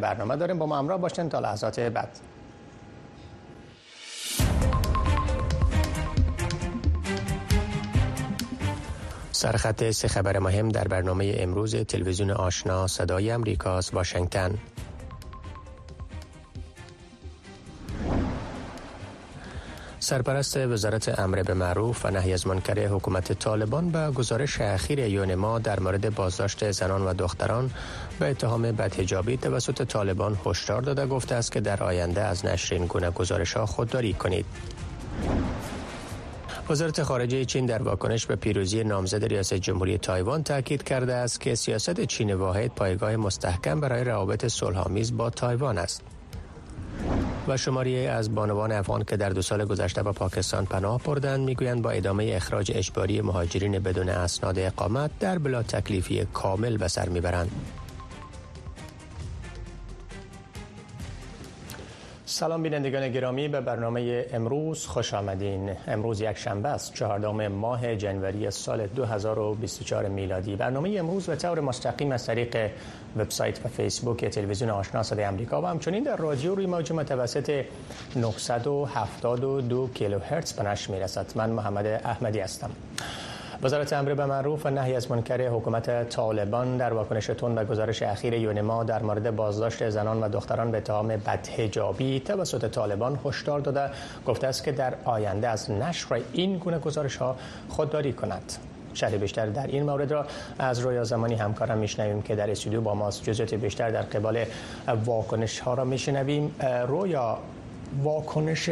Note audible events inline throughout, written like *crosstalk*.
برنامه داریم با ما همراه باشین تا لحظات بعد. سرخط سه خبر مهم در برنامه امروز تلویزیون آشنا صدای امریکاست واشنگتن. سرپرست وزارت امر به معروف و نهی از منکر حکومت طالبان به گزارش اخیر یونما در مورد بازداشت زنان و دختران به اتهام بدهجابی توسط طالبان هشدار داده گفته است که در آینده از نشر این گونه گزارش ها خودداری کنید. وزارت خارجه چین در واکنش به پیروزی نامزد ریاست جمهوری تایوان تاکید کرده است که سیاست چین واحد پایگاه مستحکم برای روابط صلحآمیز با تایوان است. و شماری از بانوان افغان که در دو سال گذشته به پاکستان پناه بردند می‌گویند با ادامه اخراج اجباری مهاجرین بدون اسناد اقامت در بلا تکلیفی کامل به سر می‌برند. سلام بینندگان گرامی به برنامه امروز خوش آمدین. امروز یک شنبه است چهاردهم ماه جنوری سال 2024 میلادی. برنامه امروز به طور مستقیم از طریق وبسایت و فیسبوک تلویزیون آشنا صدای آمریکا و همچنین در رادیو روی موج متوسط 972 کیلوهرتز به نشر می‌رسد. من محمد احمدی هستم. وزارت امر به معروف و نهی از منکر حکومت طالبان در واکنش تند به گزارش اخیر یونما در مورد بازداشت زنان و دختران به اتهام بدهجابی توسط طالبان هشدار داده گفته است که در آینده از نشر این گونه گزارش ها خودداری کند. شرح بیشتر در این مورد را از رویا زمانی همکارم میشنویم که در استودیو با ماست جزئیات بیشتر در قبال واکنش ها را میشنویم. رویا واکنش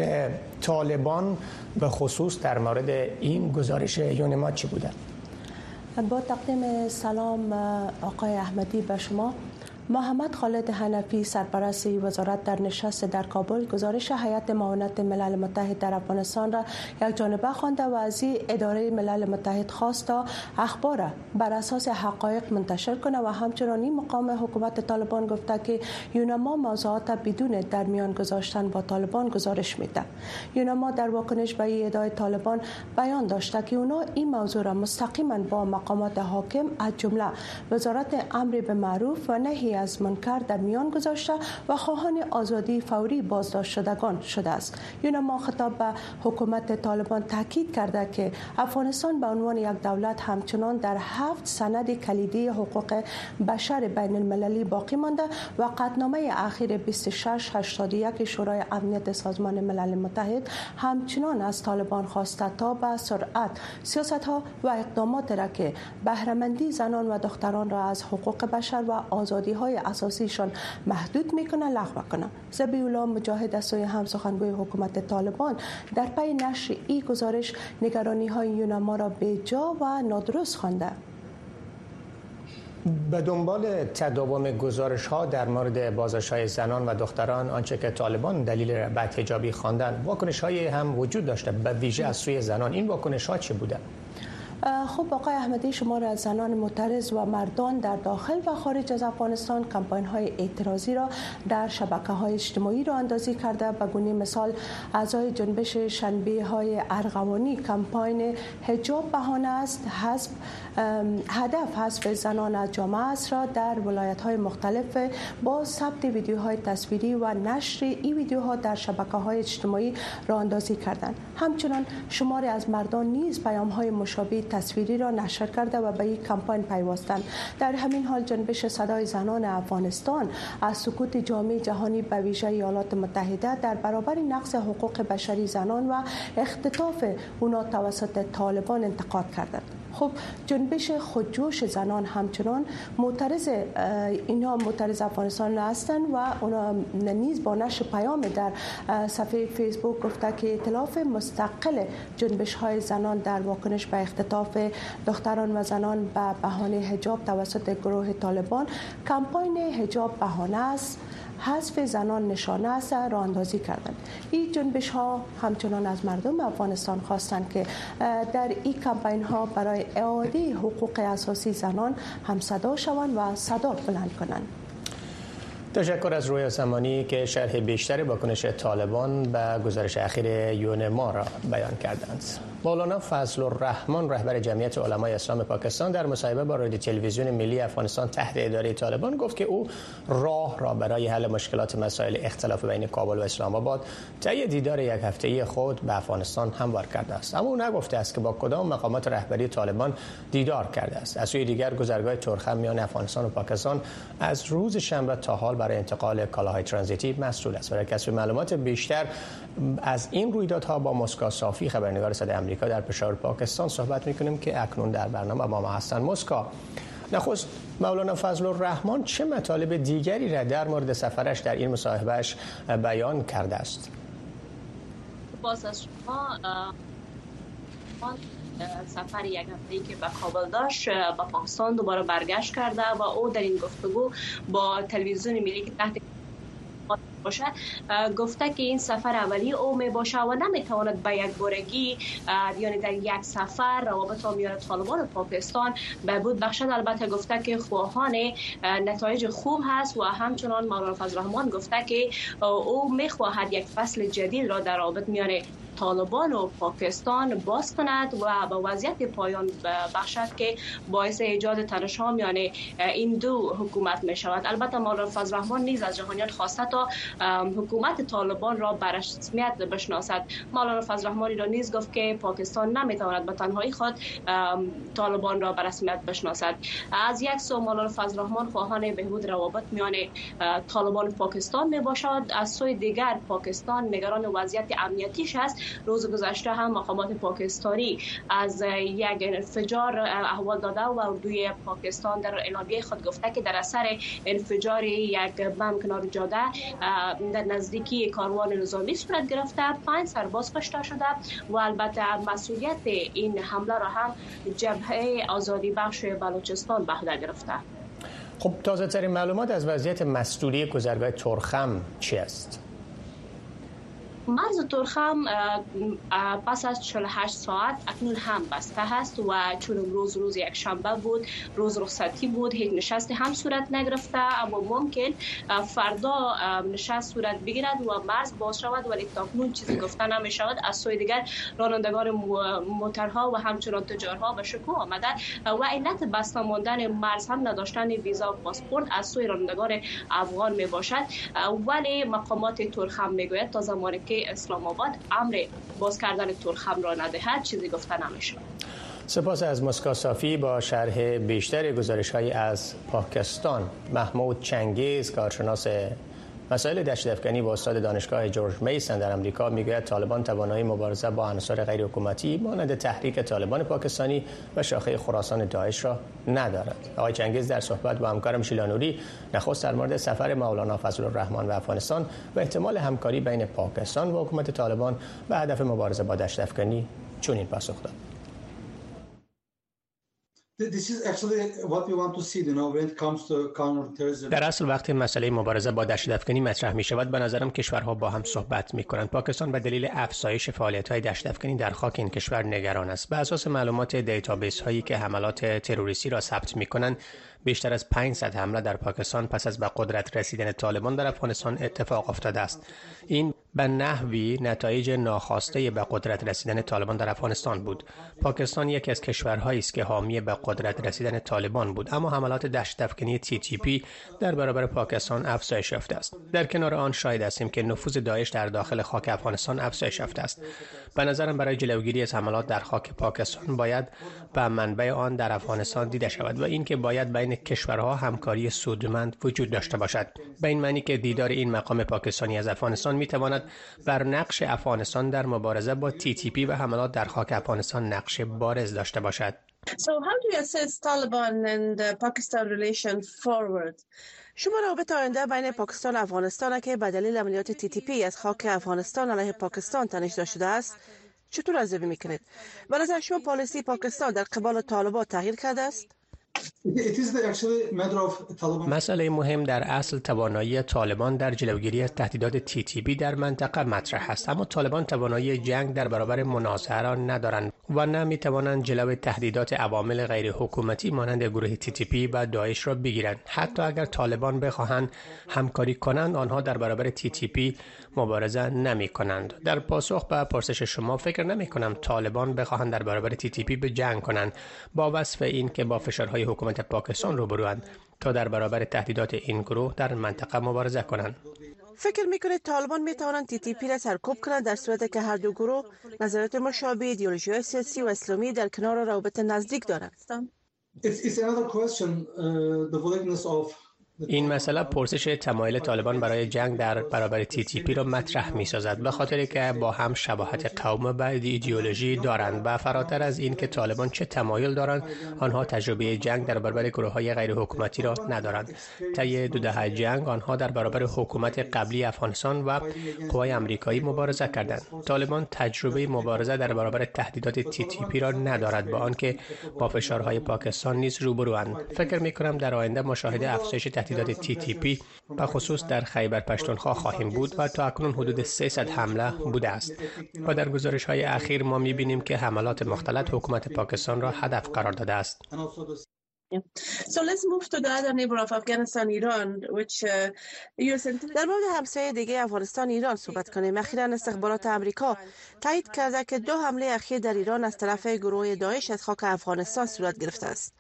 طالبان به خصوص در مورد این گزارش یونما چی بوده؟ با تقدیم سلام آقای احمدی به شما محمد خالد حنفی سرپرست وزارت در نشست در کابل گزارش هیئت معاونت ملل متحد در افغانستان را یک جانبه خوانده و از اداره ملل متحد خواست تا اخبار بر اساس حقایق منتشر کنه و همچنان این مقام حکومت طالبان گفته که یونما موضوعات بدون در میان گذاشتن با طالبان گزارش میده. یونما در واکنش به ادعای طالبان بیان داشته که اونا این موضوع را مستقیما با مقامات حاکم از جمله وزارت امر به معروف و نهی از منکر در میان گذاشته و خواهان آزادی فوری بازداشت شدگان شده است. یونما خطاب به حکومت طالبان تاکید کرده که افغانستان به عنوان یک دولت همچنان در هفت سند کلیدی حقوق بشر بین المللی باقی مانده و قطنامه اخیر 2681 شورای امنیت سازمان ملل متحد همچنان از طالبان خواسته تا به سرعت سیاست ها و اقدامات را که بهرهمندی زنان و دختران را از حقوق بشر و آزادی های اساسیشان محدود می‌کنه لغو کنه. زبی الله مجاهد از سوی هم سخنگوی حکومت طالبان. در پی نشر ای گزارش نگرانی های یونما را به جا و نادرست خوانده. به دنبال تداوم گزارش ها در مورد بازش های زنان و دختران آنچه که طالبان دلیل بعد حجابی خواندن واکنش های هم وجود داشته به ویژه از سوی زنان. این واکنش ها چه بوده؟ خب آقای احمدی شما را از زنان معترض و مردان در داخل و خارج از افغانستان کمپاین های اعتراضی را در شبکه های اجتماعی را اندازی کرده به گونه مثال اعضای جنبش شنبه های ارغوانی کمپاین حجاب بهانه است. حسب هدف حذف زنان از جامعه است را در ولایت های مختلف با ثبت ویدیوهای تصویری و نشر این ویدیوها در شبکه های اجتماعی را اندازی کردند. همچنان شماری از مردان نیز پیام های مشابه تصویری را نشر کرده و به این کمپاین پیوستند. در همین حال جنبش صدای زنان افغانستان از سکوت جامعه جهانی به ویژه ایالات متحده در برابر نقض حقوق بشری زنان و اختطاف اونا توسط طالبان انتقاد کردند. خب جنبش خودجوش زنان همچنان معترض اینها معترض افغانستان هستند و اونا نیز با نشر پیام در صفحه فیسبوک گفته که اطلاف مستقل جنبش های زنان در واکنش به اختطاف دختران و زنان به بهانه حجاب توسط گروه طالبان. کمپاین حجاب بهانه است. حذف زنان نشانه است را اندازی کردند این جنبش ها همچنان از مردم افغانستان خواستند که در این کمپین ها برای اعاده حقوق اساسی زنان هم صدا شوند و صدا بلند کنند. تشکر از روی زمانی که شرح بیشتر واکنش طالبان به گزارش اخیر یون ما را بیان کردند. مولانا فضل الرحمن رهبر جمعیت علمای اسلام پاکستان در مصاحبه با رادیو تلویزیون ملی افغانستان تحت اداره طالبان گفت که او راه را برای حل مشکلات مسائل اختلاف بین کابل و اسلام آباد طی دیدار یک هفته‌ای خود به افغانستان هموار کرده است. اما او نگفته است که با کدام مقامات رهبری طالبان دیدار کرده است. از سوی دیگر گذرگاه ترخم میان افغانستان و پاکستان از روز شنبه تا حال برای انتقال کالاهای ترانزیتی مسئول است برای کسب معلومات بیشتر از این رویدادها با مسکا صافی خبرنگار صدای آمریکا در پشاور پاکستان صحبت می‌کنیم که اکنون در برنامه با ما هستن. مسکا نخست مولانا فضل الرحمن چه مطالب دیگری را در مورد سفرش در این مصاحبهش بیان کرده است؟ باز از شما سفر یک هفته که به کابل داشت به پاکستان دوباره برگشت کرده و او در این گفتگو با تلویزیون ملی که تحت باشه گفته که این سفر اولی او می باشه و نمی‌تواند به یک بارگی یعنی در یک سفر روابط میان طالبان و پاکستان به بود بخشد البته گفته که خواهان نتایج خوب هست و همچنان مولانا فضل الرحمن گفته که او می‌خواهد یک فصل جدید را در رابط میان طالبان و پاکستان باز کند و به وضعیت پایان بخشد که باعث ایجاد تنشها میان این دو حکومت می شود البته مولانا فضل الرحمن نیز از جهانیان خواسته تا حکومت طالبان را بر رسمیت بشناسد. مولانا فضل الرحمن را نیز گفت که پاکستان نمی‌تواند به تنهایی خود طالبان را بر رسمیت بشناسد. از یک سو مولانا فضل الرحمن خواهان بهبود روابط میان طالبان و پاکستان می باشد از سوی دیگر پاکستان نگران وضعیت امنیتیش است. روز گذشته هم مقامات پاکستانی از یک انفجار احوال داده و اردوی پاکستان در اعلامیه خود گفته که در اثر انفجار یک بم کنار جاده در نزدیکی کاروان نظامی صورت گرفته پنج سرباز کشته شده و البته مسئولیت این حمله را هم جبهه آزادی بخش بلوچستان به عهده گرفته خب تازه ترین معلومات از وضعیت مسئولی گذرگاه ترخم چی است؟ مرز ترخم پس از 48 ساعت اکنون هم بسته هست و چون روز روز یک شنبه بود روز رخصتی بود هیچ نشستی هم صورت نگرفته اما ممکن فردا نشست صورت بگیرد و مرز باز شود ولی تاکنون چیزی گفته نمی شود از سوی دیگر رانندگان موترها و همچنان تجارها به شکو آمده و علت بسته ماندن مرز هم نداشتن ویزا و پاسپورت از سوی رانندگان افغان می باشد ولی مقامات ترخم می‌گوید تا زمانی که اسلام آباد امر باز کردن ترخم را ندهد چیزی گفته نمیشه سپاس از مسکا صافی با شرح بیشتر گزارش های از پاکستان. محمود چنگیز کارشناس مسائل دشت با استاد دانشگاه جورج میسن در امریکا می‌گوید طالبان توانایی مبارزه با عناصر غیر حکومتی مانند تحریک طالبان پاکستانی و شاخه خراسان داعش را ندارد. آقای چنگیز در صحبت با همکارم شیلا نوری نخست در مورد سفر مولانا فضل الرحمن و افغانستان و احتمال همکاری بین پاکستان و حکومت طالبان و هدف مبارزه با دهشت افگنی چنین پاسخ داد. در اصل وقتی مسئله مبارزه با دهشت افگنی مطرح می شود به نظرم کشورها با هم صحبت می کنند پاکستان به دلیل افزایش فعالیت های دهشت افگنی در خاک این کشور نگران است. به اساس معلومات database هایی که حملات تروریستی را ثبت می کنند بیشتر از 500 حمله در پاکستان پس از به قدرت رسیدن طالبان در افغانستان اتفاق افتاده است. این به نحوی نتایج ناخواسته به قدرت رسیدن طالبان در افغانستان بود. پاکستان یکی از کشورهایی است که حامی به قدرت رسیدن طالبان بود اما حملات دشت افغانی تی تی پی در برابر پاکستان افزایش یافته است. در کنار آن شاهد هستیم که نفوذ داعش در داخل خاک افغانستان افزایش یافته است. به نظرم برای جلوگیری از حملات در خاک پاکستان باید به منبع آن در افغانستان دیده شود و اینکه باید بین کشورها همکاری سودمند وجود داشته باشد. به این معنی که دیدار این مقام پاکستانی از افغانستان می تواند بر نقش افغانستان در مبارزه با تی تی پی و حملات در خاک افغانستان نقش بارز داشته باشد So how do you assess Taliban and Pakistan relation forward? شما رابط آینده بین پاکستان و افغانستان که به دلیل عملیات تی تی پی از خاک افغانستان علیه پاکستان تنش داشته است چطور ارزیابی می‌کنید؟ به نظر شما پالیسی پاکستان در قبال طالبان تغییر کرده است؟ مسئله مهم در اصل توانایی طالبان در جلوگیری از تهدیدات تی تی بی در منطقه مطرح است. اما طالبان توانایی جنگ در برابر مناظره را ندارند و نه می توانند جلو تهدیدات عوامل غیر حکومتی مانند گروه تی تی پی و داعش را بگیرند. حتی اگر طالبان بخواهند همکاری کنند آنها در برابر تی تی پی مبارزه نمی کنند در پاسخ به پرسش شما فکر نمی کنم طالبان بخواهند در برابر تی تی پی به جنگ کنند. با وصف این که با فشارهای حکومت پاکستان روبروند تا در برابر تهدیدات این گروه در منطقه مبارزه کنند. فکر می‌کنید طالبان می توانند تی تی پی را سرکوب کنند در صورت که هر دو گروه نظرات مشابه ایدئولوژی سیاسی و اسلامی در کنار روابط نزدیک دارند؟ این مسئله پرسش تمایل طالبان برای جنگ در برابر تی تی پی را مطرح می سازد به خاطر که با هم شباهت قوم و ایدئولوژی دارند و فراتر از این که طالبان چه تمایل دارند آنها تجربه جنگ در برابر گروه های غیر حکومتی را ندارند. طی دو دهه جنگ آنها در برابر حکومت قبلی افغانستان و قوای آمریکایی مبارزه کردند. طالبان تجربه مبارزه در برابر تهدیدات تی تی پی را ندارد با آنکه با فشارهای پاکستان نیز روبروند. فکر می کنم در آینده مشاهده افزایش تی پی و خصوص در خیبر پشتونخوا خواهیم بود و تا اکنون حدود 300 حمله بوده است و در گزارش های اخیر ما می بینیم که حملات مختلط حکومت پاکستان را هدف قرار داده است So let's move to the other neighbor of Afghanistan, Iran, which در مورد همسایه دیگه افغانستان ایران صحبت کنیم. اخیرا استخبارات امریکا تایید کرده که دو حمله اخیر در ایران از طرف گروه داعش از خاک افغانستان صورت گرفته است.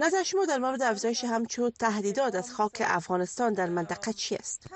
نظر شما در مورد افزایش همچون تهدیدات از خاک افغانستان در منطقه چی است؟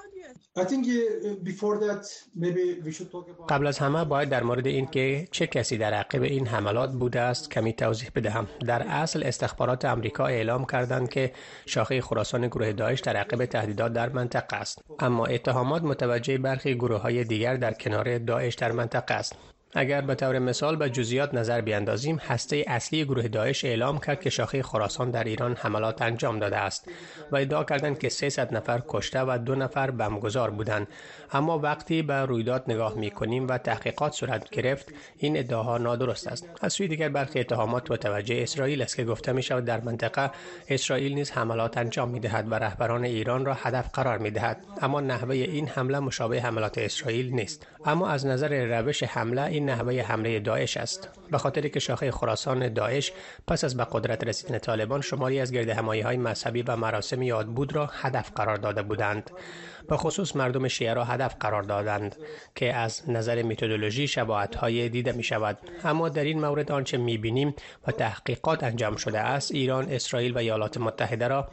قبل از همه باید در مورد این که چه کسی در عقب این حملات بوده است کمی توضیح بدهم. در اصل استخبارات آمریکا اعلام کردند که شاخه خراسان گروه داعش در عقب تهدیدات در منطقه است. اما اتهامات متوجه برخی گروه های دیگر در کنار داعش در منطقه است. اگر به طور مثال به جزئیات نظر بیاندازیم هسته اصلی گروه داعش اعلام کرد که شاخه خراسان در ایران حملات انجام داده است و ادعا کردند که 300 نفر کشته و دو نفر بمگذار بودند. اما وقتی به رویداد نگاه می کنیم و تحقیقات صورت گرفت این ادعاها نادرست است. از سوی دیگر برخی اتهامات متوجه اسرائیل است که گفته می شود در منطقه اسرائیل نیز حملات انجام می دهد و رهبران ایران را هدف قرار می دهد اما نحوه این حمله مشابه حملات اسرائیل نیست. اما از نظر روش حمله این نحوه حمله داعش است. به خاطر که شاخه خراسان داعش پس از به قدرت رسیدن طالبان شماری از گرد همایی های مذهبی و مراسم یاد بود را هدف قرار داده بودند. به خصوص مردم شیعه را هدف قرار دادند که از نظر میتودولوژی شباهت های دیده می شود اما در این مورد آنچه می بینیم و تحقیقات انجام شده است ایران اسرائیل و ایالات متحده را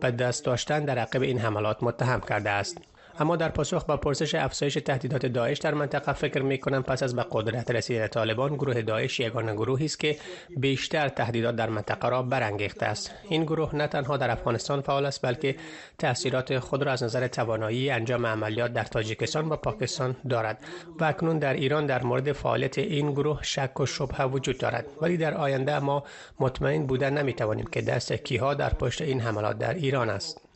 به دست داشتن در عقب این حملات متهم کرده است. اما در پاسخ با پرسش افزایش تهدیدات داعش در منطقه فکر می کنم پس از به قدرت رسیدن طالبان گروه داعش یگانه گروهی است که بیشتر تهدیدات در منطقه را برانگیخته است. این گروه نه تنها در افغانستان فعال است بلکه تاثیرات خود را از نظر توانایی انجام عملیات در تاجیکستان و پاکستان دارد و اکنون در ایران در مورد فعالیت این گروه شک و شبهه وجود دارد. ولی در آینده ما مطمئن بودن نمی توانیم که دست کیها در پشت این حملات در ایران است.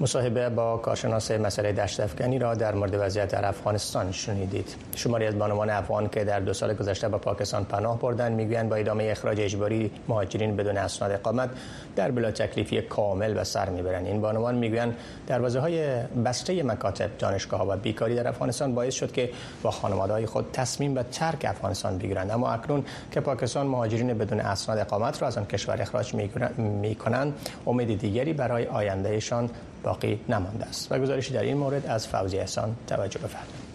مصاحبه با کارشناس مسئله دشت افغانی را در مورد وضعیت در افغانستان شنیدید. شماری از بانوان افغان که در دو سال گذشته به پاکستان پناه بردند می‌گویند با ادامه اخراج اجباری مهاجرین بدون اسناد اقامت در بلا تکلیفی کامل به سر می‌برند. این بانوان می‌گویند دروازه های بسته مکاتب دانشگاه و بیکاری در افغانستان باعث شد که با خانواده خود تصمیم به ترک افغانستان بگیرند. اما اکنون که پاکستان مهاجرین بدون اسناد اقامت را از آن کشور اخراج می‌کنند امید دیگری برای آیندهشان باقی نمانده است. و گزارشی در این مورد از فوزی احسان توجه بفرمایید.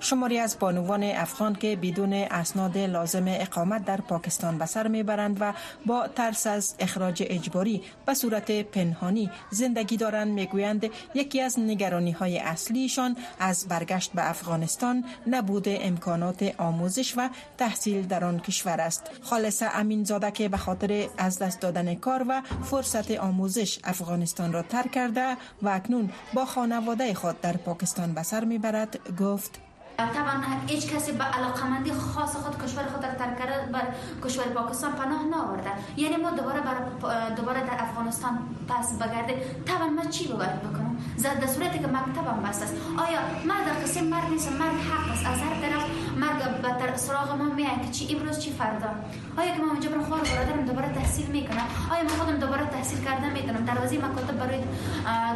شماری از بانوان افغان که بدون اسناد لازم اقامت در پاکستان به سر می‌برند و با ترس از اخراج اجباری به صورت پنهانی زندگی دارند می‌گویند یکی از نگرانی های اصلیشان از برگشت به افغانستان نبود امکانات آموزش و تحصیل در آن کشور است. خالص امین زاده که به خاطر از دست دادن کار و فرصت آموزش افغانستان را ترک کرده و اکنون با خانواده خود در پاکستان به سر می‌برد گفت طبعا هیچ کسی به علاقمندی خاص خود کشور خود را ترک کرده بر کشور پاکستان پناه نآورده. یعنی ما دوباره بر دوباره در افغانستان پس بگرده طبعا من چی باید بکنم؟ در صورتی که مکتبم بس است. آیا ما در قصه مرگ نیست؟ مرگ حق است. از هر طرف مرگ به سراغ ما میاد که چی؟ امروز چی فردا؟ آیا که ما اونجا برم خوار برادرم دوباره تحصیل می‌کنم؟ آیا ما خودم دوباره تحصیل کردن می‌تونم دروازه مکاتب برای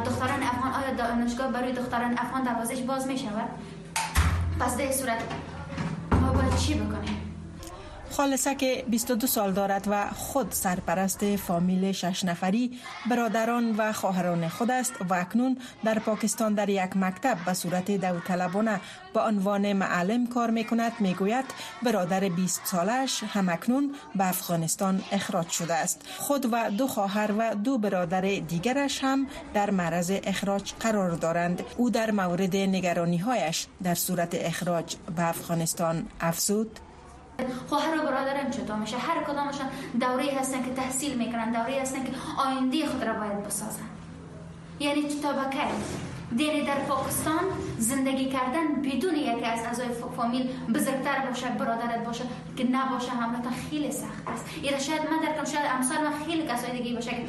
دختران افغان. آیا دانشگاه برای دختران افغان دروازهش باز می‌شود؟ پس در صورت. ما باید چی بکنیم؟ خالصه که 22 سال دارد و خود سرپرست فامیل شش نفری برادران و خواهران خود است و اکنون در پاکستان در یک مکتب به صورت داوطلبانه به عنوان معلم کار می کند می گوید برادر 20 سالش هم اکنون به افغانستان اخراج شده است. خود و دو خواهر و دو برادر دیگرش هم در معرض اخراج قرار دارند. او در مورد نگرانی هایش در صورت اخراج به افغانستان افزود. خواهر و برادرم چطور میشه. هر کدامشان دوره هستن که تحصیل می‌کنن دوره هستن که آینده خود را باید بسازن. یعنی تا دیری در پاکستان زندگی کردن بدون یکی از اعضای فامیل بزرگتر باشه برادرت باشه که نباشه همراهتا خیلی سخت است. اینا شاید من در شاید امثال من خیلی کسای دیگه باشه که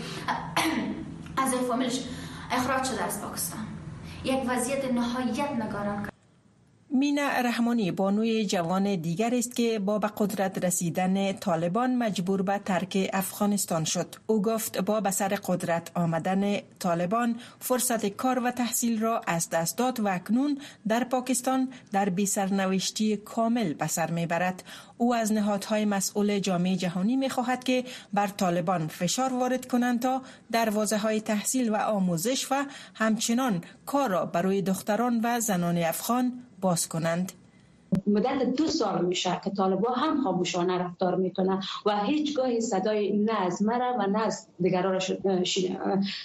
*coughs* اعضای فامیلش اخراج شده از پاکستان. یک وضعیت نهایت نگاران مینا رحمانی بانوی جوان دیگر است که با به قدرت رسیدن طالبان مجبور به ترک افغانستان شد. او گفت با به سر قدرت آمدن طالبان فرصت کار و تحصیل را از دست داد و اکنون در پاکستان در بی سرنوشتی کامل به سر می‌برد. او از نهادهای مسئول جامعه جهانی می خواهد که بر طالبان فشار وارد کنند تا دروازه های تحصیل و آموزش و همچنان کار را برای دختران و زنان افغان باز کنند. مدت دو سال میشه که طالبا هم خاموشانه رفتار می‌کنن و هیچگاه صدای نه از مرا و نه از دیگران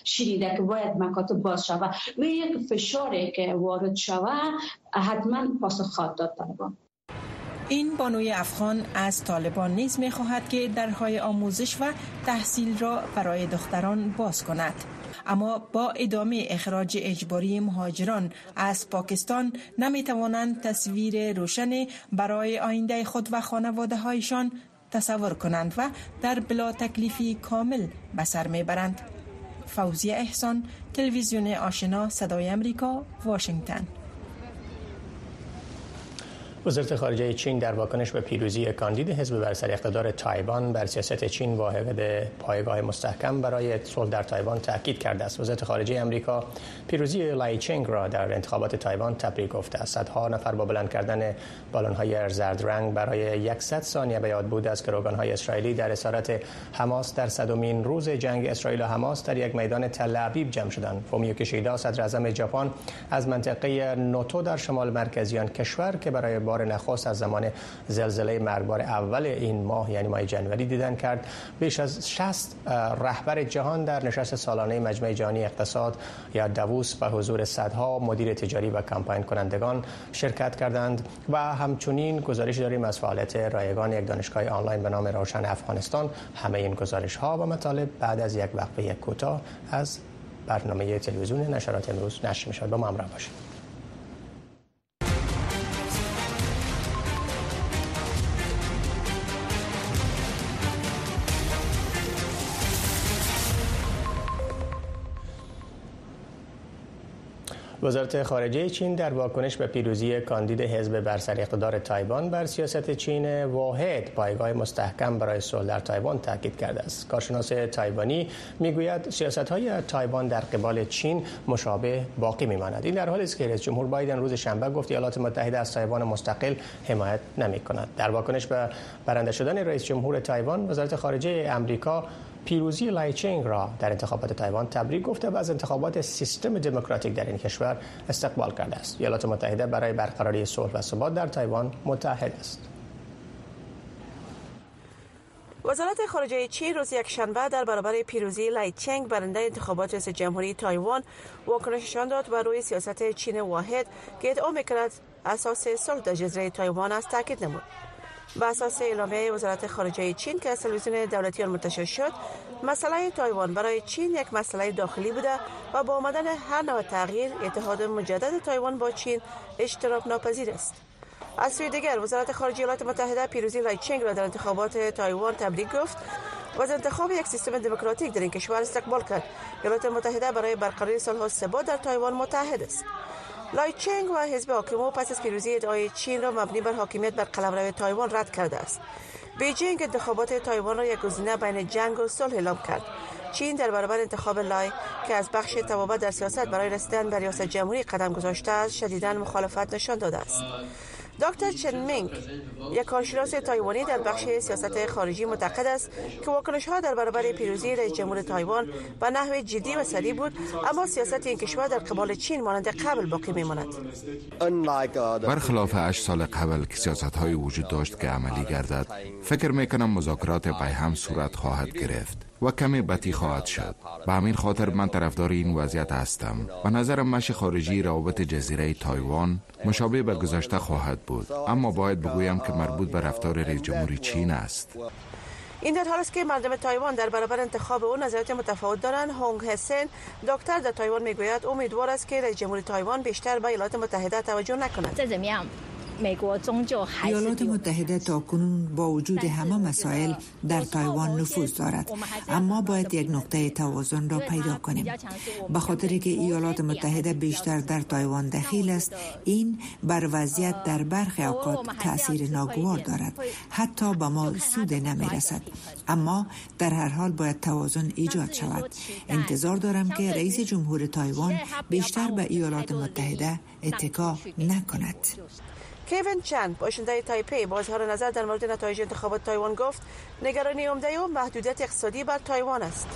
شنیده که باید مکاتب باز شود. و یک فشاری که وارد شود حتما پاسخ خواهد داد طالبان این بانوی افغان از طالبان نیز می خواهد که درهای آموزش و تحصیل را برای دختران باز کند. اما با ادامه اخراج اجباری مهاجران از پاکستان نمی توانند تصویر روشن برای آینده خود و خانواده هایشان تصور کنند و در بلا تکلیفی کامل به سر می برند. فوزی احسان تلویزیون آشنا صدای امریکا واشنگتن وزارت خارجه چین در واکنش به پیروزی کاندید حزب بر سر اقتدار تایوان بر سیاست چین واحد پایگاه مستحکم برای صلح در تایوان تاکید کرده است. وزارت خارجه امریکا پیروزی لای چینگ را در انتخابات تایوان تبریک گفته است. صدها نفر با بلند کردن بالون‌های زرد رنگ برای 100 ثانیه به یاد بود از که های اسرائیلی در اسارت حماس در صدومین روز جنگ اسرائیل و حماس در یک میدان تل ابیب جمع شدند. فومیو کشیدا صدراعظم ژاپن از منطقه نوتو در شمال مرکزی آن کشور که برای بار نخست از زمان زلزله مرگبار اول این ماه یعنی ماه جنوری دیدن کرد. بیش از 60 رهبر جهان در نشست سالانه مجمع جهانی اقتصاد یا دووس به حضور صدها مدیر تجاری و کمپاین کنندگان شرکت کردند و همچنین گزارش داریم از فعالیت رایگان یک دانشگاه آنلاین به نام روشن افغانستان. همه این گزارش ها و مطالب بعد از یک وقفه کوتاه از برنامه تلویزیون نشرات امروز نشر می شود با ما همراه باشید. وزارت خارجه چین در واکنش به پیروزی کاندید حزب بر سر اقتدار تایوان بر سیاست چین واحد پایگاه مستحکم برای صلح در تایوان تاکید کرده است. کارشناس تایوانی می‌گوید سیاست های تایوان در قبال چین مشابه باقی میماند. این در حالی است که رئیس جمهور بایدن روز شنبه گفت ایالات متحده از تایوان مستقل حمایت نمی کند در واکنش به برنده شدن رئیس جمهور تایوان وزارت خارجه امریکا پیروزی لایچینگ را در انتخابات تایوان تبریک گفته و از انتخابات سیستم دموکراتیک در این کشور استقبال کرده است. ایالات متحده برای برقراری صلح و ثبات در تایوان متحد است. وزارت خارجه چین روز یک شنبه در برابر پیروزی لای چنگ برنده انتخابات رئیس جمهوری تایوان واکنش نشان داد و روی سیاست چین واحد که ادعا می‌کند اساس صلح در جزیره تایوان است تاکید نمود به اساس اعلامیه وزارت خارجه چین که از تلویزیون دولتی آن منتشر شد مسئله تایوان برای چین یک مسئله داخلی بوده و با آمدن هر نوع تغییر اتحاد مجدد تایوان با چین اجتناب ناپذیر است. از سوی دیگر وزارت خارجه ایالات متحده پیروزی لای چنگ را در انتخابات تایوان تبریک گفت و از انتخاب یک سیستم دموکراتیک در این کشور استقبال کرد. ایالات متحده برای برقراری صلح ثبات در تایوان متحد است. لای چنگ و حزب حاکم او پس از پیروزی ادعای چین را مبنی بر حاکمیت بر قلمرو تایوان رد کرده است. بیجینگ انتخابات تایوان را یک گزینه بین جنگ و صلح اعلام کرد. چین در برابر انتخاب لای که از بخش توابع در سیاست برای رسیدن به ریاست جمهوری قدم گذاشته است شدیدا مخالفت نشان داده است. دکتر چن مینگ یک کارشناس تایوانی در بخش سیاست خارجی معتقد است که واکنش ها در برابر پیروزی رئیس جمهور تایوان به نحو جدی و سریع بود اما سیاست این کشور در قبال چین مانند قبل باقی میماند. برخلاف 8 سال قبل که سیاست های وجود داشت که عملی گردد فکر می‌کنم مذاکرات باهم صورت خواهد گرفت. و کمی بطی خواهد شد. به همین خاطر من طرفدار این وضعیت هستم. و نظرم مشی خارجی روابط جزیره تایوان مشابه به گذشته خواهد بود. اما باید بگویم که مربوط به رفتار رئیس جمهوری چین است. این در حالی است که مردم تایوان در برابر انتخاب او نظریات متفاوت دارند. هونگ هسن دکتر در تایوان می‌گوید امیدوار است که رئیس جمهوری تایوان بیشتر به ایالات متحده توجه نکند. ایالات متحده تا کنون با وجود همه مسائل در تایوان نفوذ دارد. اما باید یک نقطه توازن را پیدا کنیم. به خاطر که ایالات متحده بیشتر در تایوان دخیل است. این بر وضعیت در برخی اوقات تاثیر ناگوار دارد. حتی به ما سود نمی رسد اما در هر حال باید توازن ایجاد شود. انتظار دارم که رئیس جمهور تایوان بیشتر به ایالات متحده اتکا نکند. کیون چن باشنده تایپی با اظهار نظر در مورد نتایج انتخابات تایوان گفت نگرانی عمده و محدودیت اقتصادی بر تایوان است.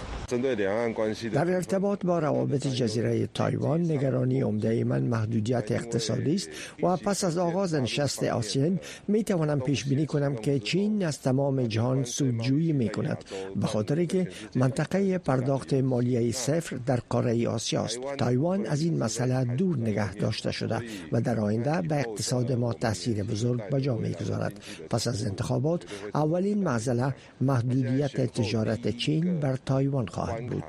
در ارتباط با روابط جزیره تایوان نگرانی عمده من محدودیت اقتصادی است و پس از آغاز نشست آسیان می توانم پیش بینی کنم که چین از تمام جهان سودجویی می کند به خاطر که منطقه پرداخت مالیه صفر در قاره آسیا است. تایوان از این مسئله دور نگه داشته شده و در آینده به اقتصاد ما تاثیر بزرگ به جا می‌گذارد پس از انتخابات اولین معضله محدودیت تجارت چین بر تایوان خواهد بود.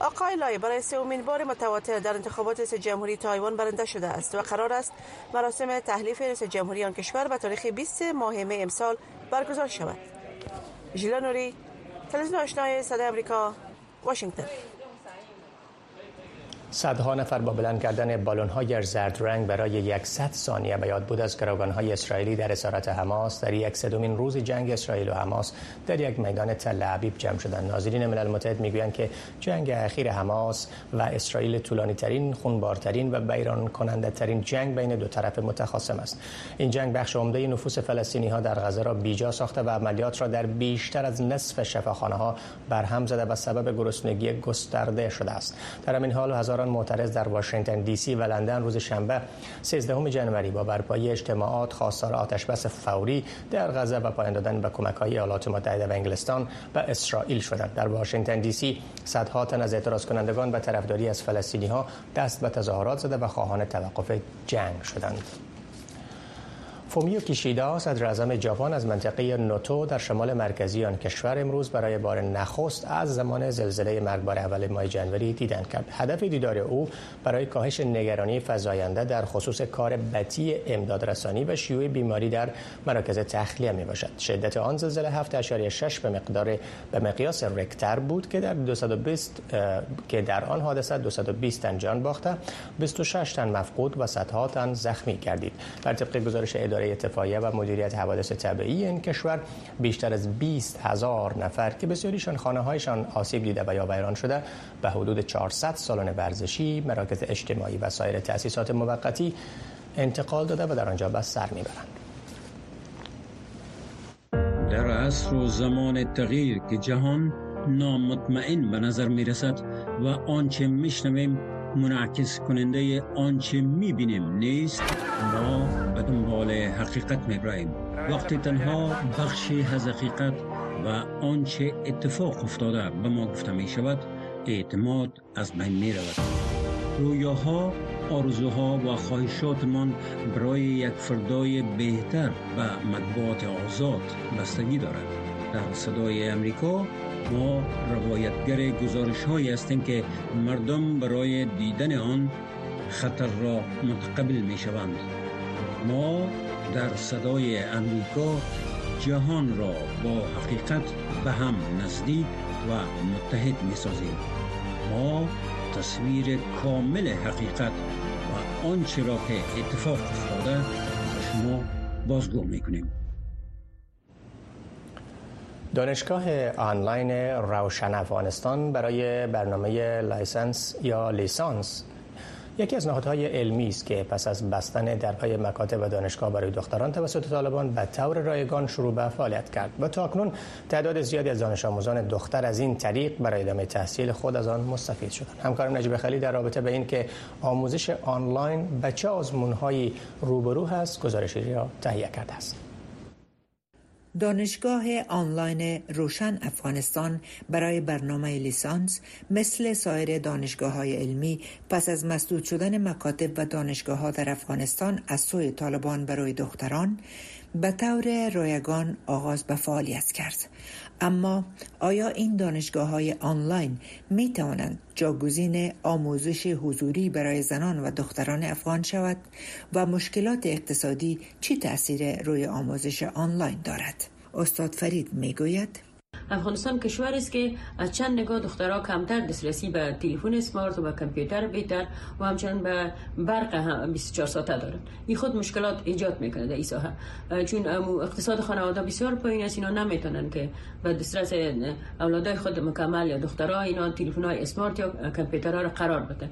آقای لای برای سومین بار متواتر در انتخابات رئیس جمهوری تایوان برنده شده است و قرار است مراسم تحلیف رئیس جمهوری آن کشور به تاریخ 20 ماه می امسال برگزار شود. ژیلا نوری تلویزیون آشنای صدای آمریکا واشنگتن. صدها نفر با بلند کردن بالون های زرد رنگ برای 100 ثانیه به یاد بود از گروگان های اسرائیلی در اسارت حماس در یک سومین روز جنگ اسرائیل و حماس در یک میدان تل عبیب جمع شدند. ناظرین ملل متحد می‌گویند که جنگ اخیر حماس و اسرائیل طولانی ترین خونبارترین و بیران کننده ترین جنگ بین دو طرف متخاصم است. این جنگ بخش عمده نفوس فلسطینی ها در غزه را بیجا ساخته و عملیات را در بیشتر از نصف شفاخانه ها برهم زده و سبب گرسنگی گسترده شده است. در همین حال هزاران معترض در واشنگتن دی سی و لندن روز شنبه 13 جنوری با برپایی اجتماعات خواستار آتشبس فوری در غزه و پایان دادن به کمک های ایالات متحده و انگلستان به اسرائیل شدند. در واشنگتن دی سی صدها تن از اعتراض کنندگان به طرفداری از فلسطینی ها دست به تظاهرات زده و خواهان توقف جنگ شدند. فومیو کیشیدا صدر اعظم ژاپن از منطقه نوتو در شمال مرکزی آن کشور امروز برای بار نخست از زمان زلزله مرگبار اول ماه جنوری دیدن کرد. هدف دیدار او برای کاهش نگرانی فزاینده در خصوص کار بطی امدادرسانی و شیوع بیماری در مراکز تخلیه می باشد. شدت آن زلزله 7.6 به مقدار به مقیاس رکتر بود که در 220 که در آن حادثه 220 تن جان باخته 26 تن مفقود و صدها تن زخمی گردید. بر طبق گزارش اداره اتفاقیه و مدیریت حوادث طبیعی این کشور بیشتر از 20 هزار نفر که بسیاریشان خانه هایشان آسیب دیده و یا ویران شده به حدود 400 سالن ورزشی، مراکز اجتماعی و سایر تأسیسات موقتی انتقال داده و در آنجا به سر می‌برند. در عصر و زمان تغییر که جهان نامطمئن به نظر می رسد و آنچه میشنویم منعکس کننده آنچه می‌بینیم نیست ما به دنبال حقیقت میبراییم وقتی تنها بخشی از حقیقت و آنچه اتفاق افتاده به ما گفته می شود اعتماد از بین می رود رویاها آرزوها و خواهشاتمان برای یک فردای بهتر و مطبوعات آزاد بستگی دارد. در صدای امریکا ما روایتگر گزارش هایی هستیم که مردم برای دیدن آن خطر را متقبل می شوند ما در صدای امریکا جهان را با حقیقت به هم نزدیک و متحد می سازیم ما تصویر کامل حقیقت و آنچه را که اتفاق افتاده به شما بازگو می کنیم دانشگاه آنلاین روشن افغانستان برای برنامه license یا لیسانس یکی از نهادهای علمی است که پس از بستن درهای مکاتب و دانشگاه برای دختران توسط طالبان به طور رایگان شروع به فعالیت کرد. و تا اکنون تعداد زیادی از دانش آموزان دختر از این طریق برای ادامه تحصیل خود از آن مستفید شدند. همکارم نجیب خلی در رابطه به این که آموزش آنلاین به چه آزمونهایی روبرو هست گزارشی را تهیه کرده است. دانشگاه آنلاین روشن افغانستان برای برنامه لیسانس مثل سایر دانشگاه های علمی پس از مسدود شدن مکاتب و دانشگاه ها در افغانستان از سوی طالبان برای دختران به طور رایگان آغاز به فعالیت کرد. اما آیا این دانشگاه های آنلاین می توانند جاگزین آموزش حضوری برای زنان و دختران افغان شود و مشکلات اقتصادی چی تاثیر روی آموزش آنلاین دارد؟ استاد فرید می گوید افغانستان کشور است که از چند نگاه دخترها کمتر دسترسی به تلفن اسمارت و به کامپیوتر بهتر و همچنین به برق هم 24 ساعته دارند این خود مشکلات ایجاد می‌کنه در این ساحه چون اقتصاد خانواده بسیار پایین است اینا نمی‌تونن که به دسترس اولادای خود مکمل یا دخترها اینا تلفن های اسمارت یا کامپیوترها را قرار بدن.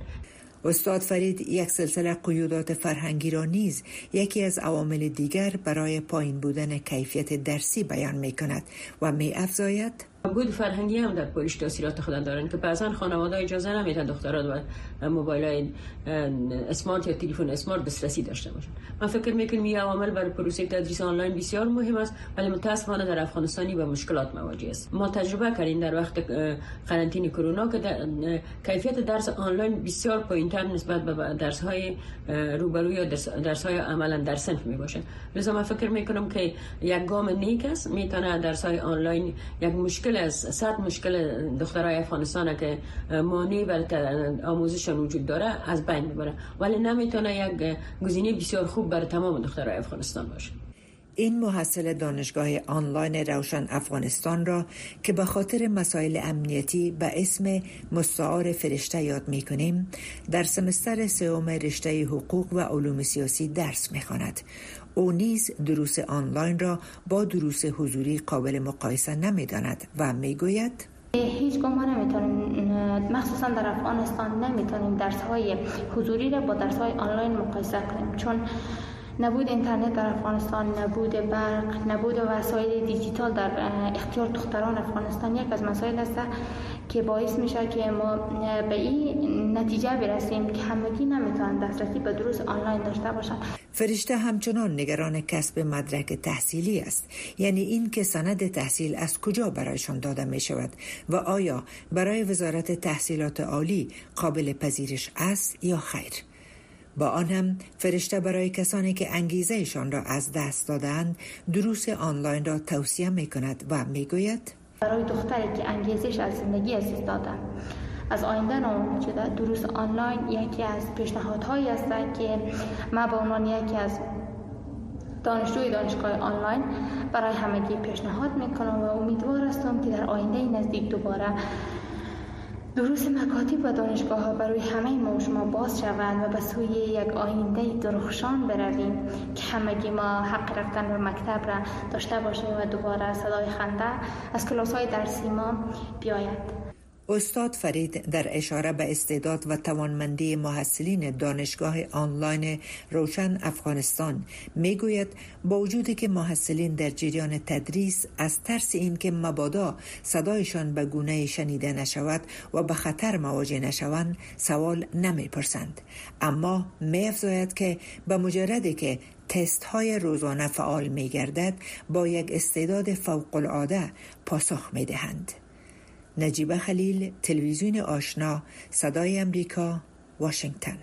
استاد فرید یک سلسله قیودات فرهنگی را نیز یکی از عوامل دیگر برای پایین بودن کیفیت درسی بیان می کند و می افزاید بود فرهنگی هم در پولیش تاثیرات خود دارن که بعضا خانواده اجازه نمیدن دختران و موبایل های اسمارت یا تلفن اسمارت دسترسی داشته باشن. من فکر می‌کنم این عوامل برای پروسه تدریس آنلاین بسیار مهم است ولی متاسفانه در افغانستانی با مشکلات مواجه است. ما تجربه کردیم در وقت قرنطینه کرونا که کیفیت درس آنلاین بسیار پایینتر نسبت به درس های روبرو یا درس های عملا در صنف می باشه لذا من فکر می‌کنم که یک گام نیک است می‌تونه درس های آنلاین یک مشکل مشکل از صد مشکل دخترای افغانستان که مانع برای آموزش وجود داره از بین ببره ولی نمی‌تونه یک گزینه بسیار خوب برای تمام دخترای افغانستان باشه این محصل دانشگاه آنلاین روشن افغانستان را که به خاطر مسائل امنیتی به اسم مستعار فرشته یاد می کنیم در سمستر سوم رشته حقوق و علوم سیاسی درس می خاند. او نیز دروس آنلاین را با دروس حضوری قابل مقایسه نمی داند و می گوید هیچ ما نمی‌تونیم مخصوصا در افغانستان نمی‌تونیم درس های حضوری را با درس های آنلاین مقایسه کنیم چون نبود اینترنت در افغانستان نبود برق نبود وسایل دیجیتال در اختیار دختران افغانستان. یک از مسائل است که باعث میشه که ما به این نتیجه برسیم که همگی نمی‌تونن دسترسی به دروس آنلاین داشته باشند. فرشته همچنان نگران کسب مدرک تحصیلی است. یعنی این که سند تحصیل از کجا برایشان داده می شود و آیا برای وزارت تحصیلات عالی قابل پذیرش است یا خیر؟ با آن هم فرشته برای کسانی که انگیزهشان را از دست دادند دروس آنلاین را توصیه می کند و می گوید برای دختری که انگیزش از زندگی از داده. از آینده نام شده دروس آنلاین یکی از پیشنهادهایی است که ما به عنوان یکی از دانشجوی دانشگاه آنلاین برای همگی پیشنهاد می‌کنم و امیدوار هستم که در آینده نزدیک دوباره دروس مکاتب و دانشگاه ها برای همه ما شما باز شوند و به سوی یک آینده درخشان برویم که همگی ما حق رفتن به مکتب را داشته باشیم و دوباره صدای خنده از کلاس های درسی ما بیاید. استاد فرید در اشاره به استعداد و توانمندی محصلین دانشگاه آنلاین روشن افغانستان می گوید با وجودی که محصلین در جریان تدریس از ترس اینکه مبادا صدایشان به گونه شنیده نشود و به خطر مواجه نشوند سوال نمی پرسند اما می افزاید که به مجردی که تست های روزانه فعال می گردد با یک استعداد فوق العاده پاسخ می دهند. نجیب خلیل تلویزیون آشنا صدای امریکا واشنگتن.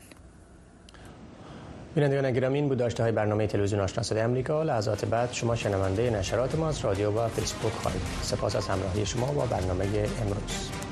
بینندگان گرامی این بود های برنامه تلویزیون آشنا صدای امریکا. لحظات بعد شما شنونده نشرات ما از رادیو و فیسبوک خواهید. سپاس از همراهی شما با برنامه امروز.